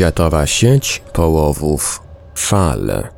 Światowa sieć połowów fal.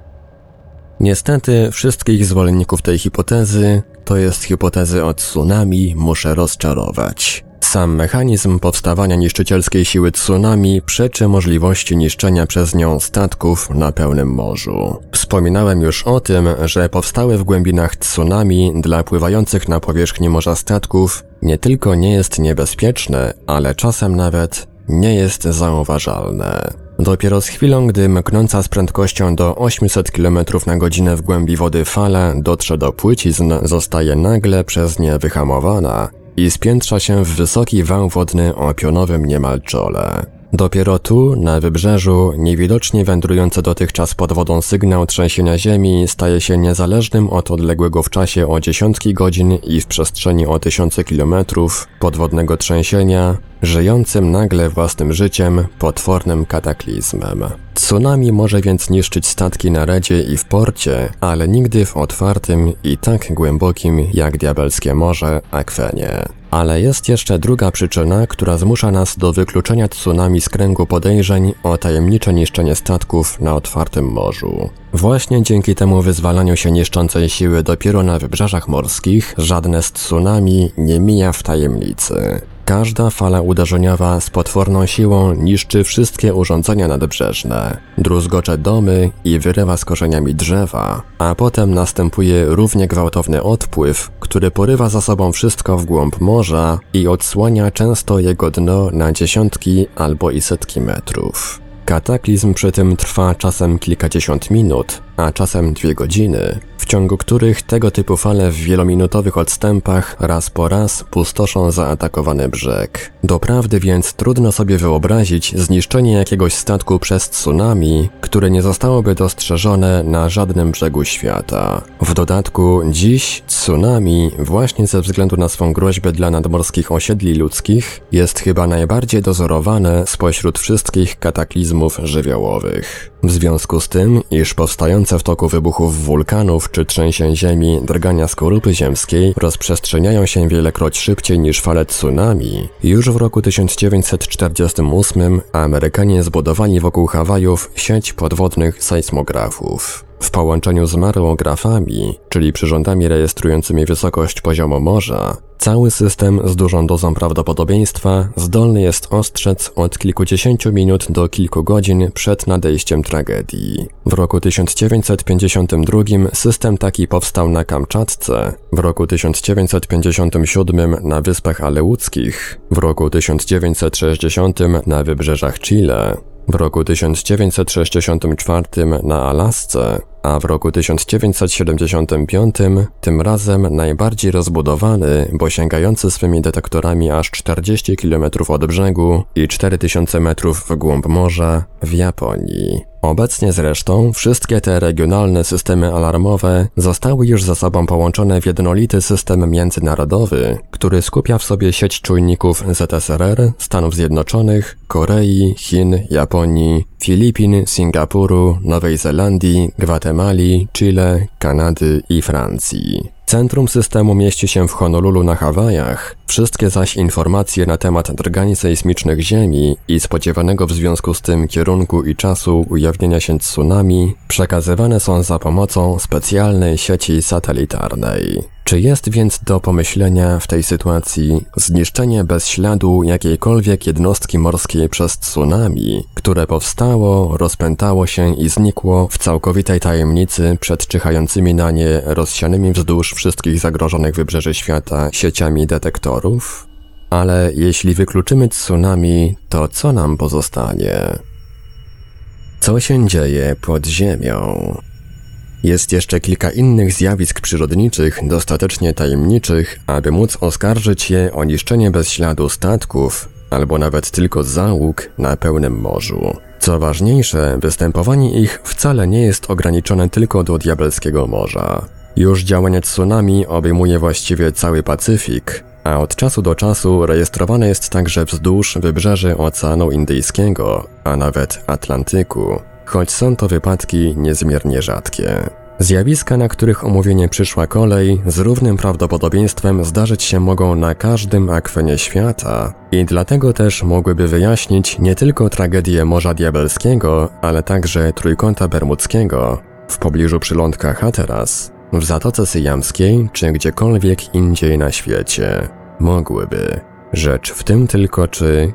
Niestety wszystkich zwolenników tej hipotezy, to jest hipotezy o tsunami, muszę rozczarować. Sam mechanizm powstawania niszczycielskiej siły tsunami przeczy możliwości niszczenia przez nią statków na pełnym morzu. Wspominałem już o tym, że powstałe w głębinach tsunami dla pływających na powierzchni morza statków nie tylko nie jest niebezpieczne, ale czasem nawet nie jest zauważalne. Dopiero z chwilą, gdy mknąca z prędkością do 800 km na godzinę w głębi wody fala dotrze do płycizn, zostaje nagle przez nie wyhamowana i spiętrza się w wysoki wał wodny o pionowym niemal czole. Dopiero tu, na wybrzeżu, niewidocznie wędrujący dotychczas pod wodą sygnał trzęsienia ziemi staje się niezależnym od odległego w czasie o dziesiątki godzin i w przestrzeni o tysiące kilometrów podwodnego trzęsienia, żyjącym nagle własnym życiem, potwornym kataklizmem. Tsunami może więc niszczyć statki na redzie i w porcie, ale nigdy w otwartym i tak głębokim jak diabelskie morze akwenie. Ale jest jeszcze druga przyczyna, która zmusza nas do wykluczenia tsunami z kręgu podejrzeń o tajemnicze niszczenie statków na otwartym morzu. Właśnie dzięki temu wyzwalaniu się niszczącej siły dopiero na wybrzeżach morskich żadne z tsunami nie mija w tajemnicy. Każda fala uderzeniowa z potworną siłą niszczy wszystkie urządzenia nadbrzeżne, druzgocze domy i wyrywa z korzeniami drzewa, a potem następuje równie gwałtowny odpływ, który porywa za sobą wszystko w głąb morza i odsłania często jego dno na dziesiątki albo i setki metrów. Kataklizm przy tym trwa czasem kilkadziesiąt minut, a czasem dwie godziny, ciągu których tego typu fale w wielominutowych odstępach raz po raz pustoszą zaatakowany brzeg. Doprawdy więc trudno sobie wyobrazić zniszczenie jakiegoś statku przez tsunami, które nie zostałoby dostrzeżone na żadnym brzegu świata. W dodatku dziś tsunami, właśnie ze względu na swą groźbę dla nadmorskich osiedli ludzkich, jest chyba najbardziej dozorowane spośród wszystkich kataklizmów żywiołowych. W związku z tym, iż powstające w toku wybuchów wulkanów czy trzęsień ziemi drgania skorupy ziemskiej rozprzestrzeniają się wielekroć szybciej niż fale tsunami, już w roku 1948 Amerykanie zbudowali wokół Hawajów sieć podwodnych sejsmografów. W połączeniu z mareografami, czyli przyrządami rejestrującymi wysokość poziomu morza, cały system z dużą dozą prawdopodobieństwa zdolny jest ostrzec od kilkudziesięciu minut do kilku godzin przed nadejściem tragedii. W roku 1952 system taki powstał na Kamczatce, w roku 1957 na Wyspach Aleuckich, w roku 1960 na wybrzeżach Chile, w roku 1964 na Alasce, a w roku 1975 tym razem najbardziej rozbudowany, bo sięgający swymi detektorami aż 40 km od brzegu i 4000 metrów w głąb morza w Japonii. Obecnie zresztą wszystkie te regionalne systemy alarmowe zostały już ze sobą połączone w jednolity system międzynarodowy, który skupia w sobie sieć czujników ZSRR, Stanów Zjednoczonych, Korei, Chin, Japonii, Filipin, Singapuru, Nowej Zelandii, Gwatemali, Chile, Kanady i Francji. Centrum systemu mieści się w Honolulu na Hawajach, wszystkie zaś informacje na temat drgań sejsmicznych Ziemi i spodziewanego w związku z tym kierunku i czasu ujawnienia się tsunami przekazywane są za pomocą specjalnej sieci satelitarnej. Czy jest więc do pomyślenia w tej sytuacji zniszczenie bez śladu jakiejkolwiek jednostki morskiej przez tsunami, które powstało, rozpętało się i znikło w całkowitej tajemnicy przed czyhającymi na nie rozsianymi wzdłuż wszystkich zagrożonych wybrzeży świata sieciami detektorów? Ale jeśli wykluczymy tsunami, to co nam pozostanie? Co się dzieje pod ziemią? Jest jeszcze kilka innych zjawisk przyrodniczych dostatecznie tajemniczych, aby móc oskarżyć je o niszczenie bez śladu statków, albo nawet tylko załóg na pełnym morzu. Co ważniejsze, występowanie ich wcale nie jest ograniczone tylko do Diabelskiego Morza. Już działanie tsunami obejmuje właściwie cały Pacyfik, a od czasu do czasu rejestrowane jest także wzdłuż wybrzeży Oceanu Indyjskiego, a nawet Atlantyku, choć są to wypadki niezmiernie rzadkie. Zjawiska, na których omówienie przyszła kolej, z równym prawdopodobieństwem zdarzyć się mogą na każdym akwenie świata i dlatego też mogłyby wyjaśnić nie tylko tragedię Morza Diabelskiego, ale także Trójkąta Bermudzkiego w pobliżu przylądka Hatteras, w Zatoce Syjamskiej czy gdziekolwiek indziej na świecie. Mogłyby. Rzecz w tym tylko, czy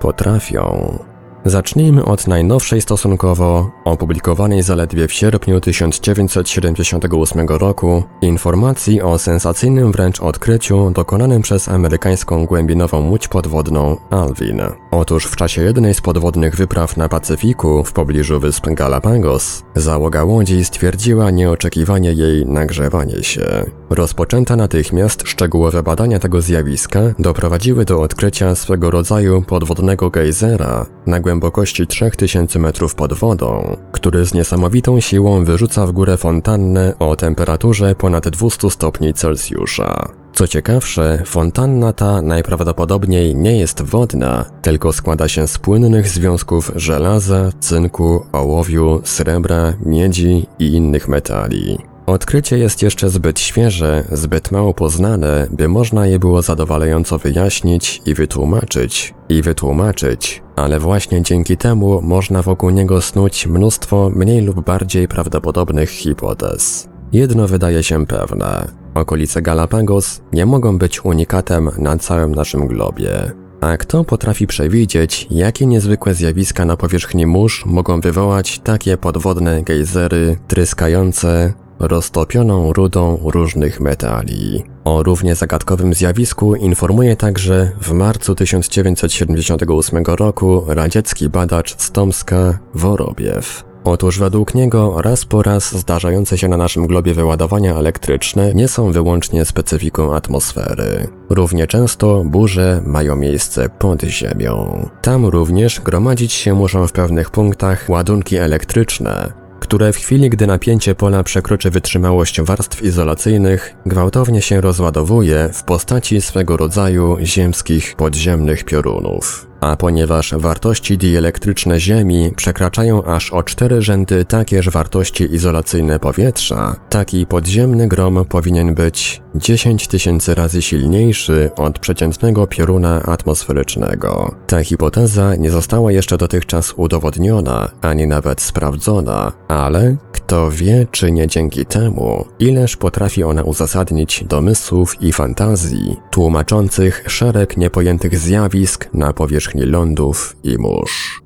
potrafią. Zacznijmy od najnowszej stosunkowo, opublikowanej zaledwie w sierpniu 1978 roku, informacji o sensacyjnym wręcz odkryciu dokonanym przez amerykańską głębinową łódź podwodną Alvin. Otóż w czasie jednej z podwodnych wypraw na Pacyfiku w pobliżu wysp Galapagos, załoga łodzi stwierdziła nieoczekiwanie jej nagrzewanie się. Rozpoczęte natychmiast szczegółowe badania tego zjawiska doprowadziły do odkrycia swego rodzaju podwodnego gejzera na głębokości 3000 metrów pod wodą, który z niesamowitą siłą wyrzuca w górę fontannę o temperaturze ponad 200 stopni Celsjusza. Co ciekawsze, fontanna ta najprawdopodobniej nie jest wodna, tylko składa się z płynnych związków żelaza, cynku, ołowiu, srebra, miedzi i innych metali. Odkrycie jest jeszcze zbyt świeże, zbyt mało poznane, by można je było zadowalająco wyjaśnić i wytłumaczyć, i wytłumaczyć, ale właśnie dzięki temu można wokół niego snuć mnóstwo mniej lub bardziej prawdopodobnych hipotez. Jedno wydaje się pewne. Okolice Galapagos nie mogą być unikatem na całym naszym globie. A kto potrafi przewidzieć, jakie niezwykłe zjawiska na powierzchni mórz mogą wywołać takie podwodne gejzery tryskające, roztopioną rudą różnych metali. O równie zagadkowym zjawisku informuje także w marcu 1978 roku radziecki badacz z Tomska Worobiew. Otóż według niego raz po raz zdarzające się na naszym globie wyładowania elektryczne nie są wyłącznie specyfiką atmosfery. Równie często burze mają miejsce pod ziemią. Tam również gromadzić się muszą w pewnych punktach ładunki elektryczne, które w chwili, gdy napięcie pola przekroczy wytrzymałość warstw izolacyjnych, gwałtownie się rozładowuje w postaci swego rodzaju ziemskich podziemnych piorunów a ponieważ wartości dielektryczne Ziemi przekraczają aż o cztery rzędy takież wartości izolacyjne powietrza, taki podziemny grom powinien być 10 tysięcy razy silniejszy od przeciętnego pioruna atmosferycznego. Ta hipoteza nie została jeszcze dotychczas udowodniona, ani nawet sprawdzona, ale kto wie, czy nie dzięki temu, ileż potrafi ona uzasadnić domysłów i fantazji, tłumaczących szereg niepojętych zjawisk na powierzchni lądów i mórz.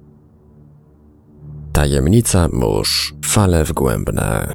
Tajemnica mórz, fale wgłębne.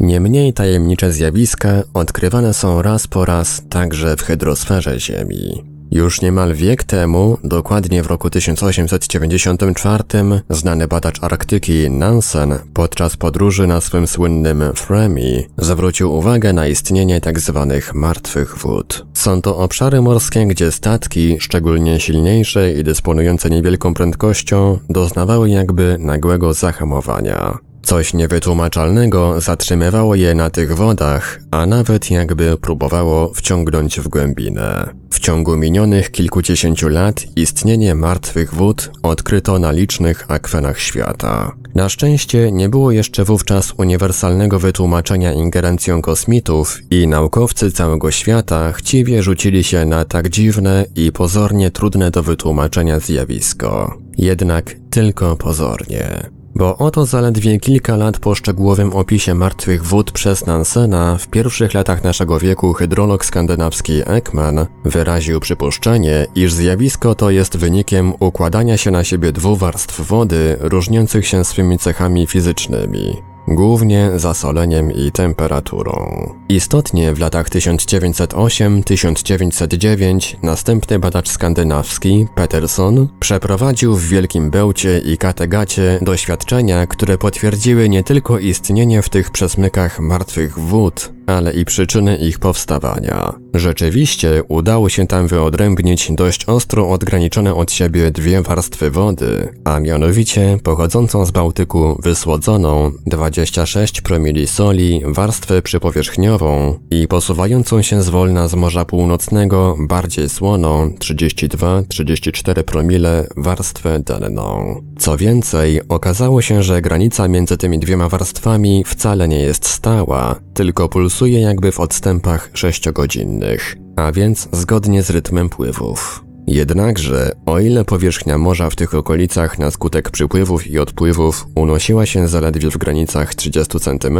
Niemniej tajemnicze zjawiska odkrywane są raz po raz także w hydrosferze Ziemi. Już niemal wiek temu, dokładnie w roku 1894, znany badacz Arktyki Nansen podczas podróży na swym słynnym Fremi zwrócił uwagę na istnienie tzw. Tak martwych wód. Są to obszary morskie, gdzie statki, szczególnie silniejsze i dysponujące niewielką prędkością, doznawały jakby nagłego zahamowania. Coś niewytłumaczalnego zatrzymywało je na tych wodach, a nawet jakby próbowało wciągnąć w głębinę. W ciągu minionych kilkudziesięciu lat istnienie martwych wód odkryto na licznych akwenach świata. Na szczęście nie było jeszcze wówczas uniwersalnego wytłumaczenia ingerencją kosmitów i naukowcy całego świata chciwie rzucili się na tak dziwne i pozornie trudne do wytłumaczenia zjawisko. Jednak tylko pozornie. Bo oto zaledwie kilka lat po szczegółowym opisie martwych wód przez Nansena w pierwszych latach naszego wieku hydrolog skandynawski Ekman wyraził przypuszczenie, iż zjawisko to jest wynikiem układania się na siebie dwóch warstw wody różniących się swymi cechami fizycznymi głównie zasoleniem i temperaturą. Istotnie w latach 1908-1909 następny badacz skandynawski, Peterson, przeprowadził w Wielkim Bełcie i Kategacie doświadczenia, które potwierdziły nie tylko istnienie w tych przesmykach martwych wód, ale i przyczyny ich powstawania. Rzeczywiście udało się tam wyodrębnić dość ostro odgraniczone od siebie dwie warstwy wody, a mianowicie pochodzącą z Bałtyku wysłodzoną 26 promili soli warstwę przypowierzchniową i posuwającą się zwolna z Morza Północnego bardziej słoną 32-34 promile warstwę denną. Co więcej, okazało się, że granica między tymi dwiema warstwami wcale nie jest stała, tylko pulsuje jakby w odstępach sześciogodzinnych, a więc zgodnie z rytmem pływów. Jednakże, o ile powierzchnia morza w tych okolicach na skutek przypływów i odpływów unosiła się zaledwie w granicach 30 cm,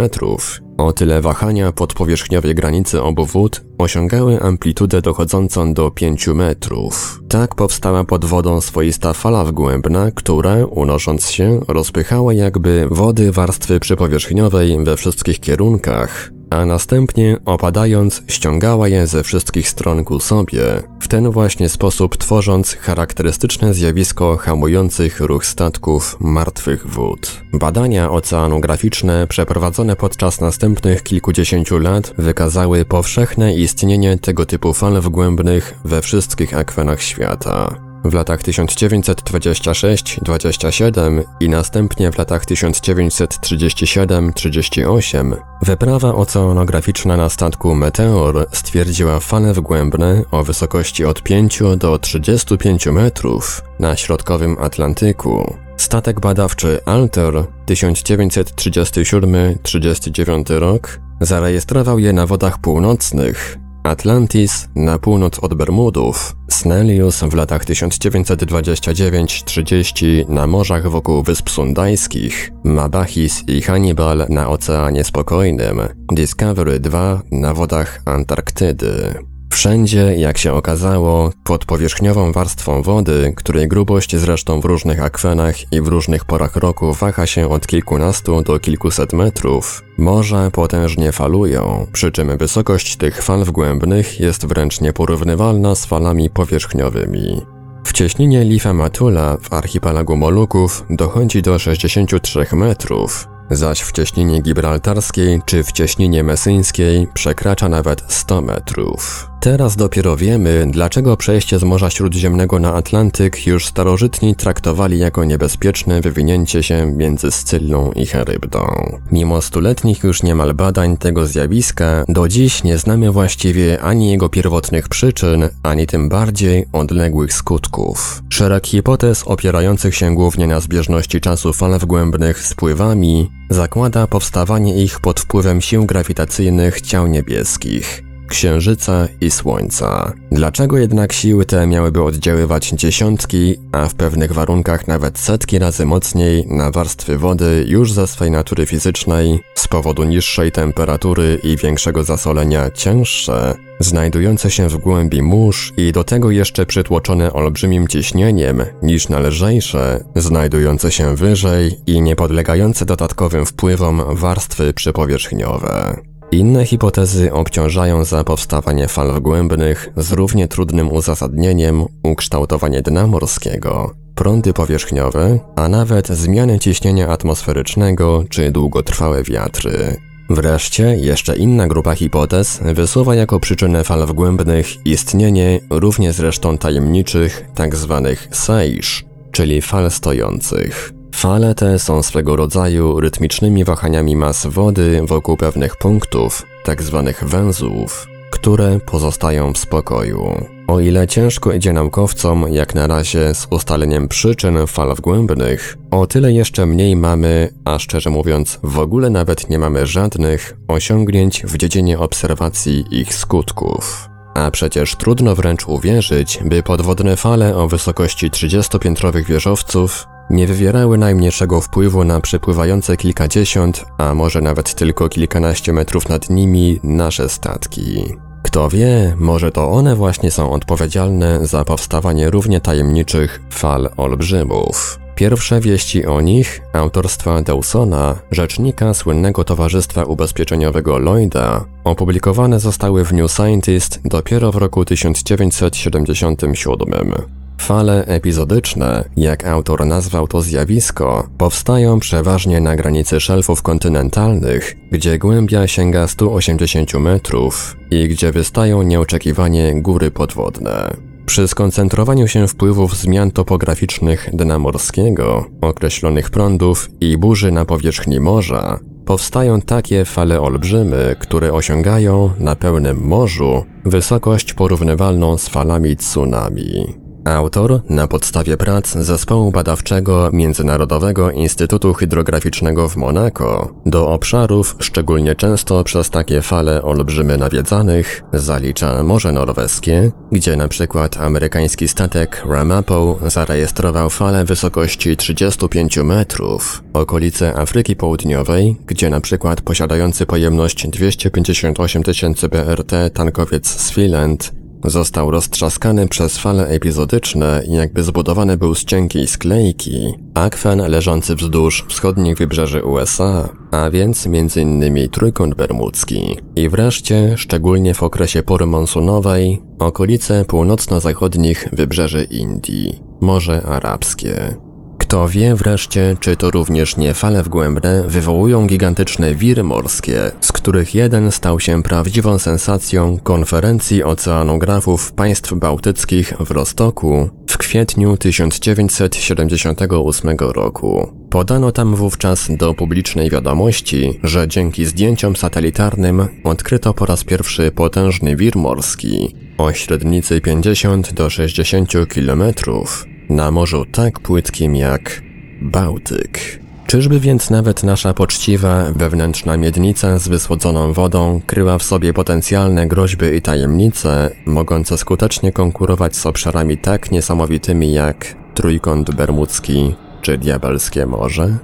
o tyle wahania podpowierzchniowej granicy obu wód osiągały amplitudę dochodzącą do 5 metrów. Tak powstała pod wodą swoista fala wgłębna, która, unosząc się, rozpychała jakby wody warstwy przypowierzchniowej we wszystkich kierunkach, a następnie opadając ściągała je ze wszystkich stron ku sobie, w ten właśnie sposób tworząc charakterystyczne zjawisko hamujących ruch statków martwych wód. Badania oceanograficzne przeprowadzone podczas następnych kilkudziesięciu lat wykazały powszechne istnienie tego typu fal wgłębnych we wszystkich akwenach świata. W latach 1926-27 i następnie w latach 1937-38 wyprawa oceanograficzna na statku Meteor stwierdziła fale wgłębne o wysokości od 5 do 35 metrów na środkowym Atlantyku. Statek badawczy Alter 1937-39 rok zarejestrował je na wodach północnych Atlantis na północ od Bermudów, Snellius w latach 1929-30 na morzach wokół Wysp Sundajskich, Mabachis i Hannibal na Oceanie Spokojnym, Discovery 2 na wodach Antarktydy. Wszędzie, jak się okazało, pod powierzchniową warstwą wody, której grubość zresztą w różnych akwenach i w różnych porach roku waha się od kilkunastu do kilkuset metrów, morza potężnie falują, przy czym wysokość tych fal wgłębnych jest wręcz nieporównywalna z falami powierzchniowymi. W cieśninie Lifa Matula w archipelagu Moluków dochodzi do 63 metrów, zaś w cieśninie gibraltarskiej czy w cieśninie mesyńskiej przekracza nawet 100 metrów. Teraz dopiero wiemy, dlaczego przejście z Morza Śródziemnego na Atlantyk już starożytni traktowali jako niebezpieczne wywinięcie się między Scyllą i Charybdą. Mimo stuletnich już niemal badań tego zjawiska, do dziś nie znamy właściwie ani jego pierwotnych przyczyn, ani tym bardziej odległych skutków. Szereg hipotez opierających się głównie na zbieżności czasu fal wgłębnych z pływami zakłada powstawanie ich pod wpływem sił grawitacyjnych ciał niebieskich. Księżyca i Słońca. Dlaczego jednak siły te miałyby oddziaływać dziesiątki, a w pewnych warunkach nawet setki razy mocniej na warstwy wody już ze swej natury fizycznej, z powodu niższej temperatury i większego zasolenia cięższe, znajdujące się w głębi mórz i do tego jeszcze przytłoczone olbrzymim ciśnieniem niż należejsze, znajdujące się wyżej i niepodlegające dodatkowym wpływom warstwy przypowierzchniowe. Inne hipotezy obciążają za powstawanie fal wgłębnych z równie trudnym uzasadnieniem ukształtowanie dna morskiego, prądy powierzchniowe, a nawet zmiany ciśnienia atmosferycznego czy długotrwałe wiatry. Wreszcie jeszcze inna grupa hipotez wysuwa jako przyczynę fal wgłębnych istnienie równie zresztą tajemniczych tzw. Tak seish, czyli fal stojących. Fale te są swego rodzaju rytmicznymi wahaniami mas wody wokół pewnych punktów, tzw. Tak węzłów, które pozostają w spokoju. O ile ciężko idzie naukowcom jak na razie z ustaleniem przyczyn fal wgłębnych, o tyle jeszcze mniej mamy, a szczerze mówiąc w ogóle nawet nie mamy żadnych osiągnięć w dziedzinie obserwacji ich skutków. A przecież trudno wręcz uwierzyć, by podwodne fale o wysokości 30-piętrowych wieżowców nie wywierały najmniejszego wpływu na przepływające kilkadziesiąt, a może nawet tylko kilkanaście metrów nad nimi nasze statki. Kto wie, może to one właśnie są odpowiedzialne za powstawanie równie tajemniczych fal olbrzymów. Pierwsze wieści o nich, autorstwa Dawsona, rzecznika słynnego Towarzystwa Ubezpieczeniowego Lloyda, opublikowane zostały w New Scientist dopiero w roku 1977. Fale epizodyczne, jak autor nazwał to zjawisko, powstają przeważnie na granicy szelfów kontynentalnych, gdzie głębia sięga 180 metrów i gdzie wystają nieoczekiwanie góry podwodne. Przy skoncentrowaniu się wpływów zmian topograficznych dna morskiego, określonych prądów i burzy na powierzchni morza, powstają takie fale olbrzymy, które osiągają na pełnym morzu wysokość porównywalną z falami tsunami. Autor, na podstawie prac zespołu badawczego Międzynarodowego Instytutu Hydrograficznego w Monako, do obszarów szczególnie często przez takie fale olbrzymy nawiedzanych zalicza Morze Norweskie, gdzie na przykład amerykański statek Ramapo zarejestrował falę wysokości 35 metrów, okolice Afryki Południowej, gdzie na przykład posiadający pojemność 258 tysięcy BRT tankowiec Swiland Został roztrzaskany przez fale epizodyczne i jakby zbudowany był z cienkiej sklejki, akwen leżący wzdłuż wschodnich wybrzeży USA, a więc m.in. Trójkąt Bermudzki. I wreszcie, szczególnie w okresie pory monsunowej, okolice północno-zachodnich wybrzeży Indii, Morze Arabskie. Kto wie wreszcie, czy to również nie fale wgłębne wywołują gigantyczne wiry morskie, z których jeden stał się prawdziwą sensacją konferencji oceanografów państw bałtyckich w Rostoku w kwietniu 1978 roku. Podano tam wówczas do publicznej wiadomości, że dzięki zdjęciom satelitarnym odkryto po raz pierwszy potężny wir morski o średnicy 50 do 60 kilometrów na morzu tak płytkim jak Bałtyk. Czyżby więc nawet nasza poczciwa, wewnętrzna miednica z wysłodzoną wodą kryła w sobie potencjalne groźby i tajemnice, mogące skutecznie konkurować z obszarami tak niesamowitymi jak Trójkąt Bermudzki czy Diabelskie Morze?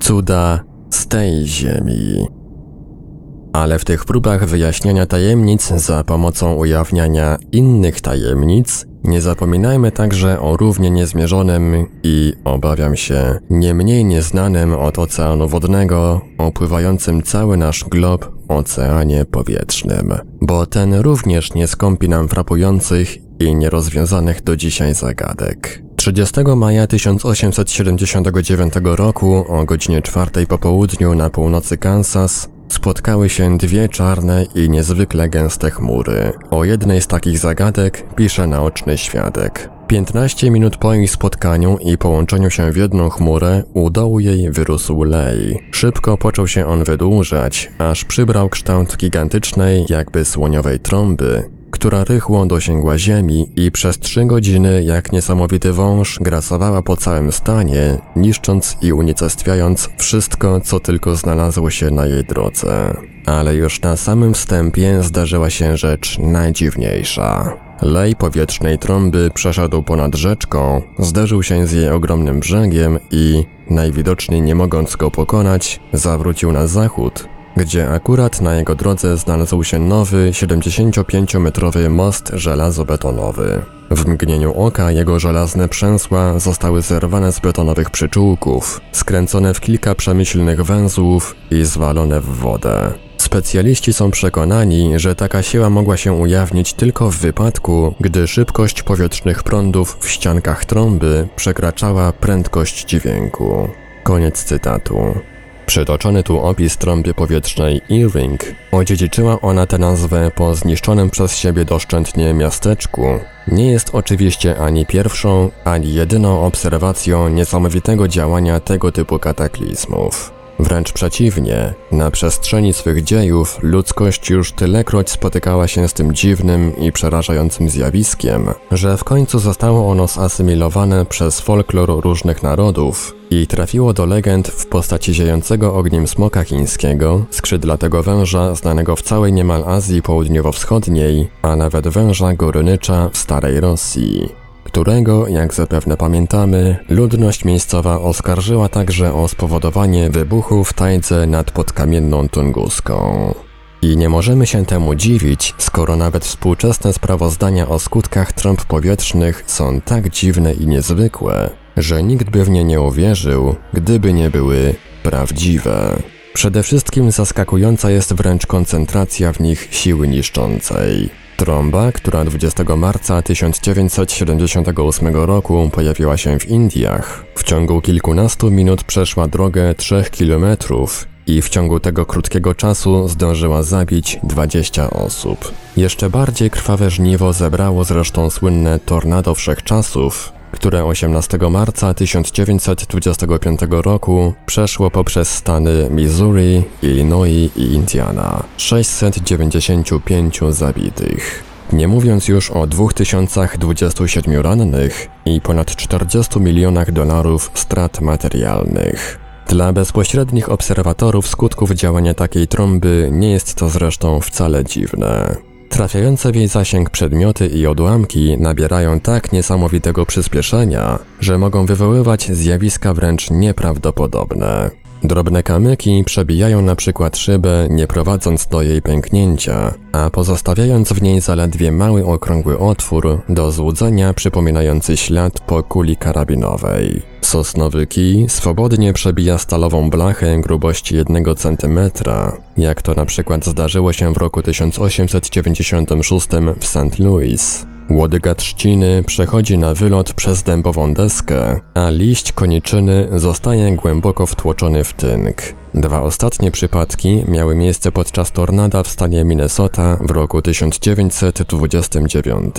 Cuda z tej ziemi. Ale w tych próbach wyjaśniania tajemnic za pomocą ujawniania innych tajemnic nie zapominajmy także o równie niezmierzonym i, obawiam się, nie mniej nieznanym od oceanu wodnego, opływającym cały nasz glob oceanie powietrznym, bo ten również nie skąpi nam frapujących i nierozwiązanych do dzisiaj zagadek. 30 maja 1879 roku o godzinie 4 po południu na północy Kansas spotkały się dwie czarne i niezwykle gęste chmury. O jednej z takich zagadek pisze naoczny świadek. 15 minut po ich spotkaniu i połączeniu się w jedną chmurę, u dołu jej wyrósł lej. Szybko począł się on wydłużać, aż przybrał kształt gigantycznej, jakby słoniowej trąby, która rychło dosięgła ziemi i przez trzy godziny jak niesamowity wąż grasowała po całym stanie, niszcząc i unicestwiając wszystko, co tylko znalazło się na jej drodze. Ale już na samym wstępie zdarzyła się rzecz najdziwniejsza. Lej powietrznej trąby przeszedł ponad rzeczką, zderzył się z jej ogromnym brzegiem i, najwidoczniej nie mogąc go pokonać, zawrócił na zachód, gdzie akurat na jego drodze znalazł się nowy 75-metrowy most żelazobetonowy. W mgnieniu oka jego żelazne przęsła zostały zerwane z betonowych przyczółków, skręcone w kilka przemyślnych węzłów i zwalone w wodę. Specjaliści są przekonani, że taka siła mogła się ujawnić tylko w wypadku, gdy szybkość powietrznych prądów w ściankach trąby przekraczała prędkość dźwięku. Koniec cytatu. Przytoczony tu opis trąby powietrznej Earring odziedziczyła ona tę nazwę po zniszczonym przez siebie doszczętnie miasteczku. Nie jest oczywiście ani pierwszą, ani jedyną obserwacją niesamowitego działania tego typu kataklizmów. Wręcz przeciwnie, na przestrzeni swych dziejów ludzkość już tylekroć spotykała się z tym dziwnym i przerażającym zjawiskiem, że w końcu zostało ono zasymilowane przez folklor różnych narodów i trafiło do legend w postaci ziejącego ogniem smoka chińskiego, skrzydlatego węża znanego w całej niemal Azji Południowo-Wschodniej, a nawet węża gorynycza w Starej Rosji. Którego, jak zapewne pamiętamy, ludność miejscowa oskarżyła także o spowodowanie wybuchu w tajdze nad podkamienną Tunguską. I nie możemy się temu dziwić, skoro nawet współczesne sprawozdania o skutkach trąb powietrznych są tak dziwne i niezwykłe, że nikt by w nie nie uwierzył, gdyby nie były prawdziwe. Przede wszystkim zaskakująca jest wręcz koncentracja w nich siły niszczącej. Trąba, która 20 marca 1978 roku pojawiła się w Indiach, w ciągu kilkunastu minut przeszła drogę 3 kilometrów i w ciągu tego krótkiego czasu zdążyła zabić 20 osób. Jeszcze bardziej krwawe żniwo zebrało zresztą słynne tornado wszechczasów, które 18 marca 1925 roku przeszło poprzez stany Missouri, Illinois i Indiana. 695 zabitych. Nie mówiąc już o 2027 rannych i ponad 40 milionach dolarów strat materialnych. Dla bezpośrednich obserwatorów skutków działania takiej trąby nie jest to zresztą wcale dziwne. Trafiające w jej zasięg przedmioty i odłamki nabierają tak niesamowitego przyspieszenia, że mogą wywoływać zjawiska wręcz nieprawdopodobne. Drobne kamyki przebijają na przykład szybę, nie prowadząc do jej pęknięcia, a pozostawiając w niej zaledwie mały okrągły otwór do złudzenia przypominający ślad po kuli karabinowej. Sosnowy kij swobodnie przebija stalową blachę grubości 1 cm, jak to na przykład zdarzyło się w roku 1896 w St. Louis. Łodyga trzciny przechodzi na wylot przez dębową deskę, a liść koniczyny zostaje głęboko wtłoczony w tynk. Dwa ostatnie przypadki miały miejsce podczas tornada w stanie Minnesota w roku 1929.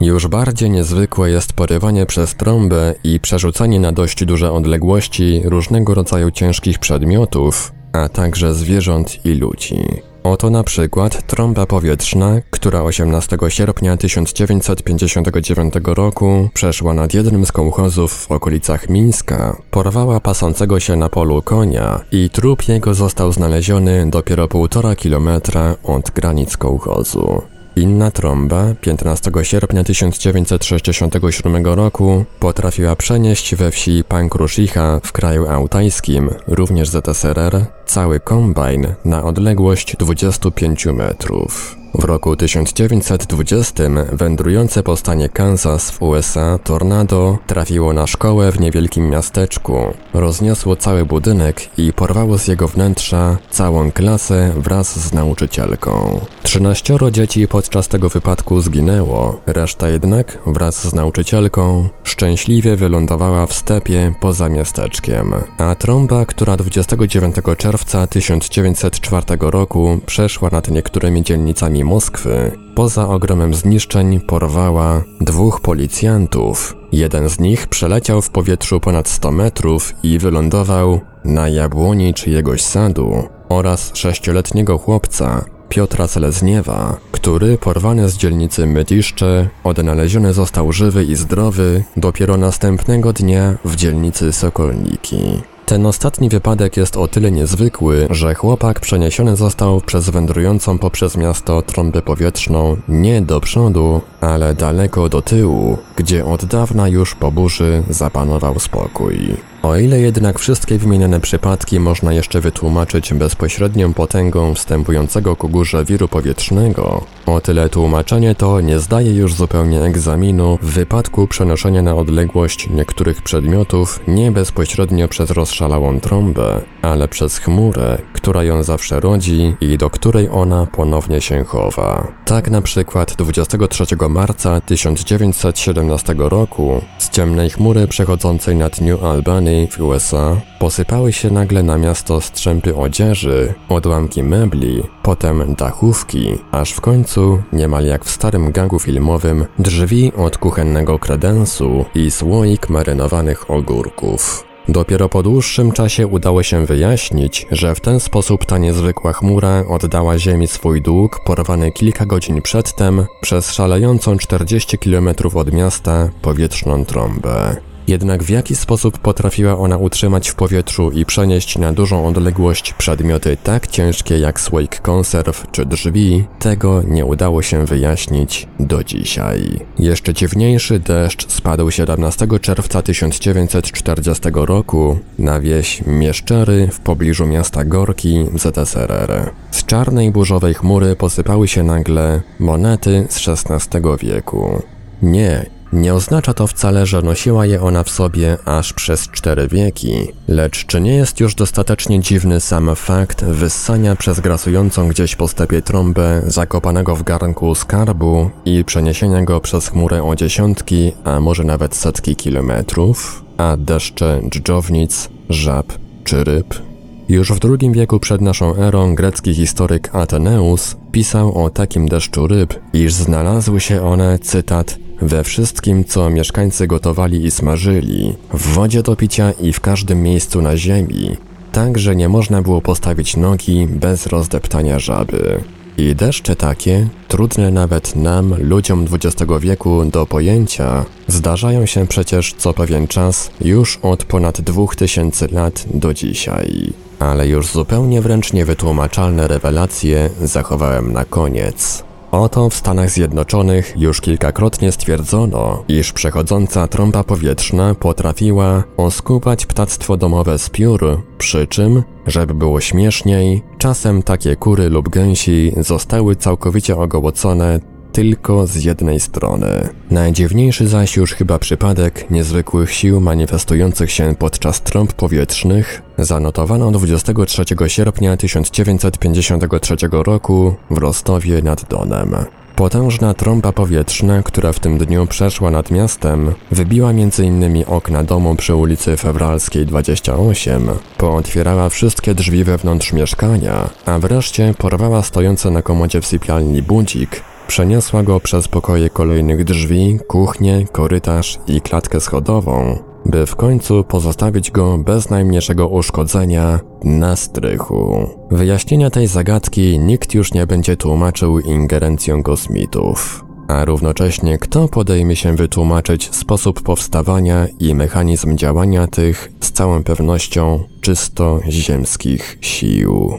Już bardziej niezwykłe jest porywanie przez trąbę i przerzucanie na dość duże odległości różnego rodzaju ciężkich przedmiotów, a także zwierząt i ludzi. Oto na przykład trąba powietrzna, która 18 sierpnia 1959 roku przeszła nad jednym z kołchozów w okolicach Mińska, porwała pasącego się na polu konia i trup jego został znaleziony dopiero półtora kilometra od granic kołchozu. Inna trąba 15 sierpnia 1967 roku potrafiła przenieść we wsi Pankruszicha w kraju autajskim, również ZSRR, cały kombajn na odległość 25 metrów. W roku 1920 wędrujące po stanie Kansas w USA tornado trafiło na szkołę w niewielkim miasteczku. Rozniosło cały budynek i porwało z jego wnętrza całą klasę wraz z nauczycielką. Trzynaścioro dzieci podczas tego wypadku zginęło, reszta jednak wraz z nauczycielką szczęśliwie wylądowała w stepie poza miasteczkiem. A trąba, która 29 czerwca 1904 roku przeszła nad niektórymi dzielnicami Moskwy, poza ogromem zniszczeń porwała dwóch policjantów. Jeden z nich przeleciał w powietrzu ponad 100 metrów i wylądował na jabłoni czyjegoś sadu oraz sześcioletniego chłopca, Piotra Selezniewa, który porwany z dzielnicy Mytiszcze odnaleziony został żywy i zdrowy dopiero następnego dnia w dzielnicy Sokolniki. Ten ostatni wypadek jest o tyle niezwykły, że chłopak przeniesiony został przez wędrującą poprzez miasto trąbę powietrzną nie do przodu, ale daleko do tyłu, gdzie od dawna już po burzy zapanował spokój. O ile jednak wszystkie wymienione przypadki można jeszcze wytłumaczyć bezpośrednią potęgą wstępującego ku górze wiru powietrznego, o tyle tłumaczenie to nie zdaje już zupełnie egzaminu w wypadku przenoszenia na odległość niektórych przedmiotów nie bezpośrednio przez rozszalałą trąbę, ale przez chmurę, która ją zawsze rodzi i do której ona ponownie się chowa. Tak na przykład 23 marca 1917 roku z ciemnej chmury przechodzącej nad New Albany w USA posypały się nagle na miasto strzępy odzieży, odłamki mebli, potem dachówki, aż w końcu, niemal jak w starym gangu filmowym, drzwi od kuchennego kredensu i słoik marynowanych ogórków. Dopiero po dłuższym czasie udało się wyjaśnić, że w ten sposób ta niezwykła chmura oddała Ziemi swój dług porwany kilka godzin przedtem przez szalejącą 40 km od miasta powietrzną trąbę. Jednak w jaki sposób potrafiła ona utrzymać w powietrzu i przenieść na dużą odległość przedmioty tak ciężkie jak słoik konserw czy drzwi, tego nie udało się wyjaśnić do dzisiaj. Jeszcze dziwniejszy deszcz spadł 17 czerwca 1940 roku na wieś Mieszczery w pobliżu miasta Gorki w ZSRR. Z czarnej burzowej chmury posypały się nagle monety z XVI wieku. Nie, nie oznacza to wcale, że nosiła je ona w sobie aż przez cztery wieki, lecz czy nie jest już dostatecznie dziwny sam fakt wyssania przez grasującą gdzieś po stepie trąbę zakopanego w garnku skarbu i przeniesienia go przez chmurę o dziesiątki, a może nawet setki kilometrów, a deszcze dżdżownic, żab czy ryb? Już w II wieku przed naszą erą grecki historyk Ateneus pisał o takim deszczu ryb, iż znalazły się one, cytat, we wszystkim, co mieszkańcy gotowali i smażyli, w wodzie do picia i w każdym miejscu na ziemi, tak że nie można było postawić nogi bez rozdeptania żaby. I deszcze takie, trudne nawet nam, ludziom XX wieku, do pojęcia, zdarzają się przecież co pewien czas już od ponad 2000 lat do dzisiaj. Ale już zupełnie wręcz niewytłumaczalne rewelacje zachowałem na koniec. Oto w Stanach Zjednoczonych już kilkakrotnie stwierdzono, iż przechodząca trąba powietrzna potrafiła oskubać ptactwo domowe z piór, przy czym, żeby było śmieszniej, czasem takie kury lub gęsi zostały całkowicie ogołocone tylko z jednej strony. Najdziwniejszy zaś już chyba przypadek niezwykłych sił manifestujących się podczas trąb powietrznych zanotowano 23 sierpnia 1953 roku w Rostowie nad Donem. Potężna trąba powietrzna, która w tym dniu przeszła nad miastem, wybiła m.in. okna domu przy ulicy Fewralskiej 28, pootwierała wszystkie drzwi wewnątrz mieszkania, a wreszcie porwała stojący na komodzie w sypialni budzik Przeniosła go przez pokoje kolejnych drzwi, kuchnię, korytarz i klatkę schodową, by w końcu pozostawić go bez najmniejszego uszkodzenia na strychu. Wyjaśnienia tej zagadki nikt już nie będzie tłumaczył ingerencją kosmitów. A równocześnie kto podejmie się wytłumaczyć sposób powstawania i mechanizm działania tych z całą pewnością czysto ziemskich sił?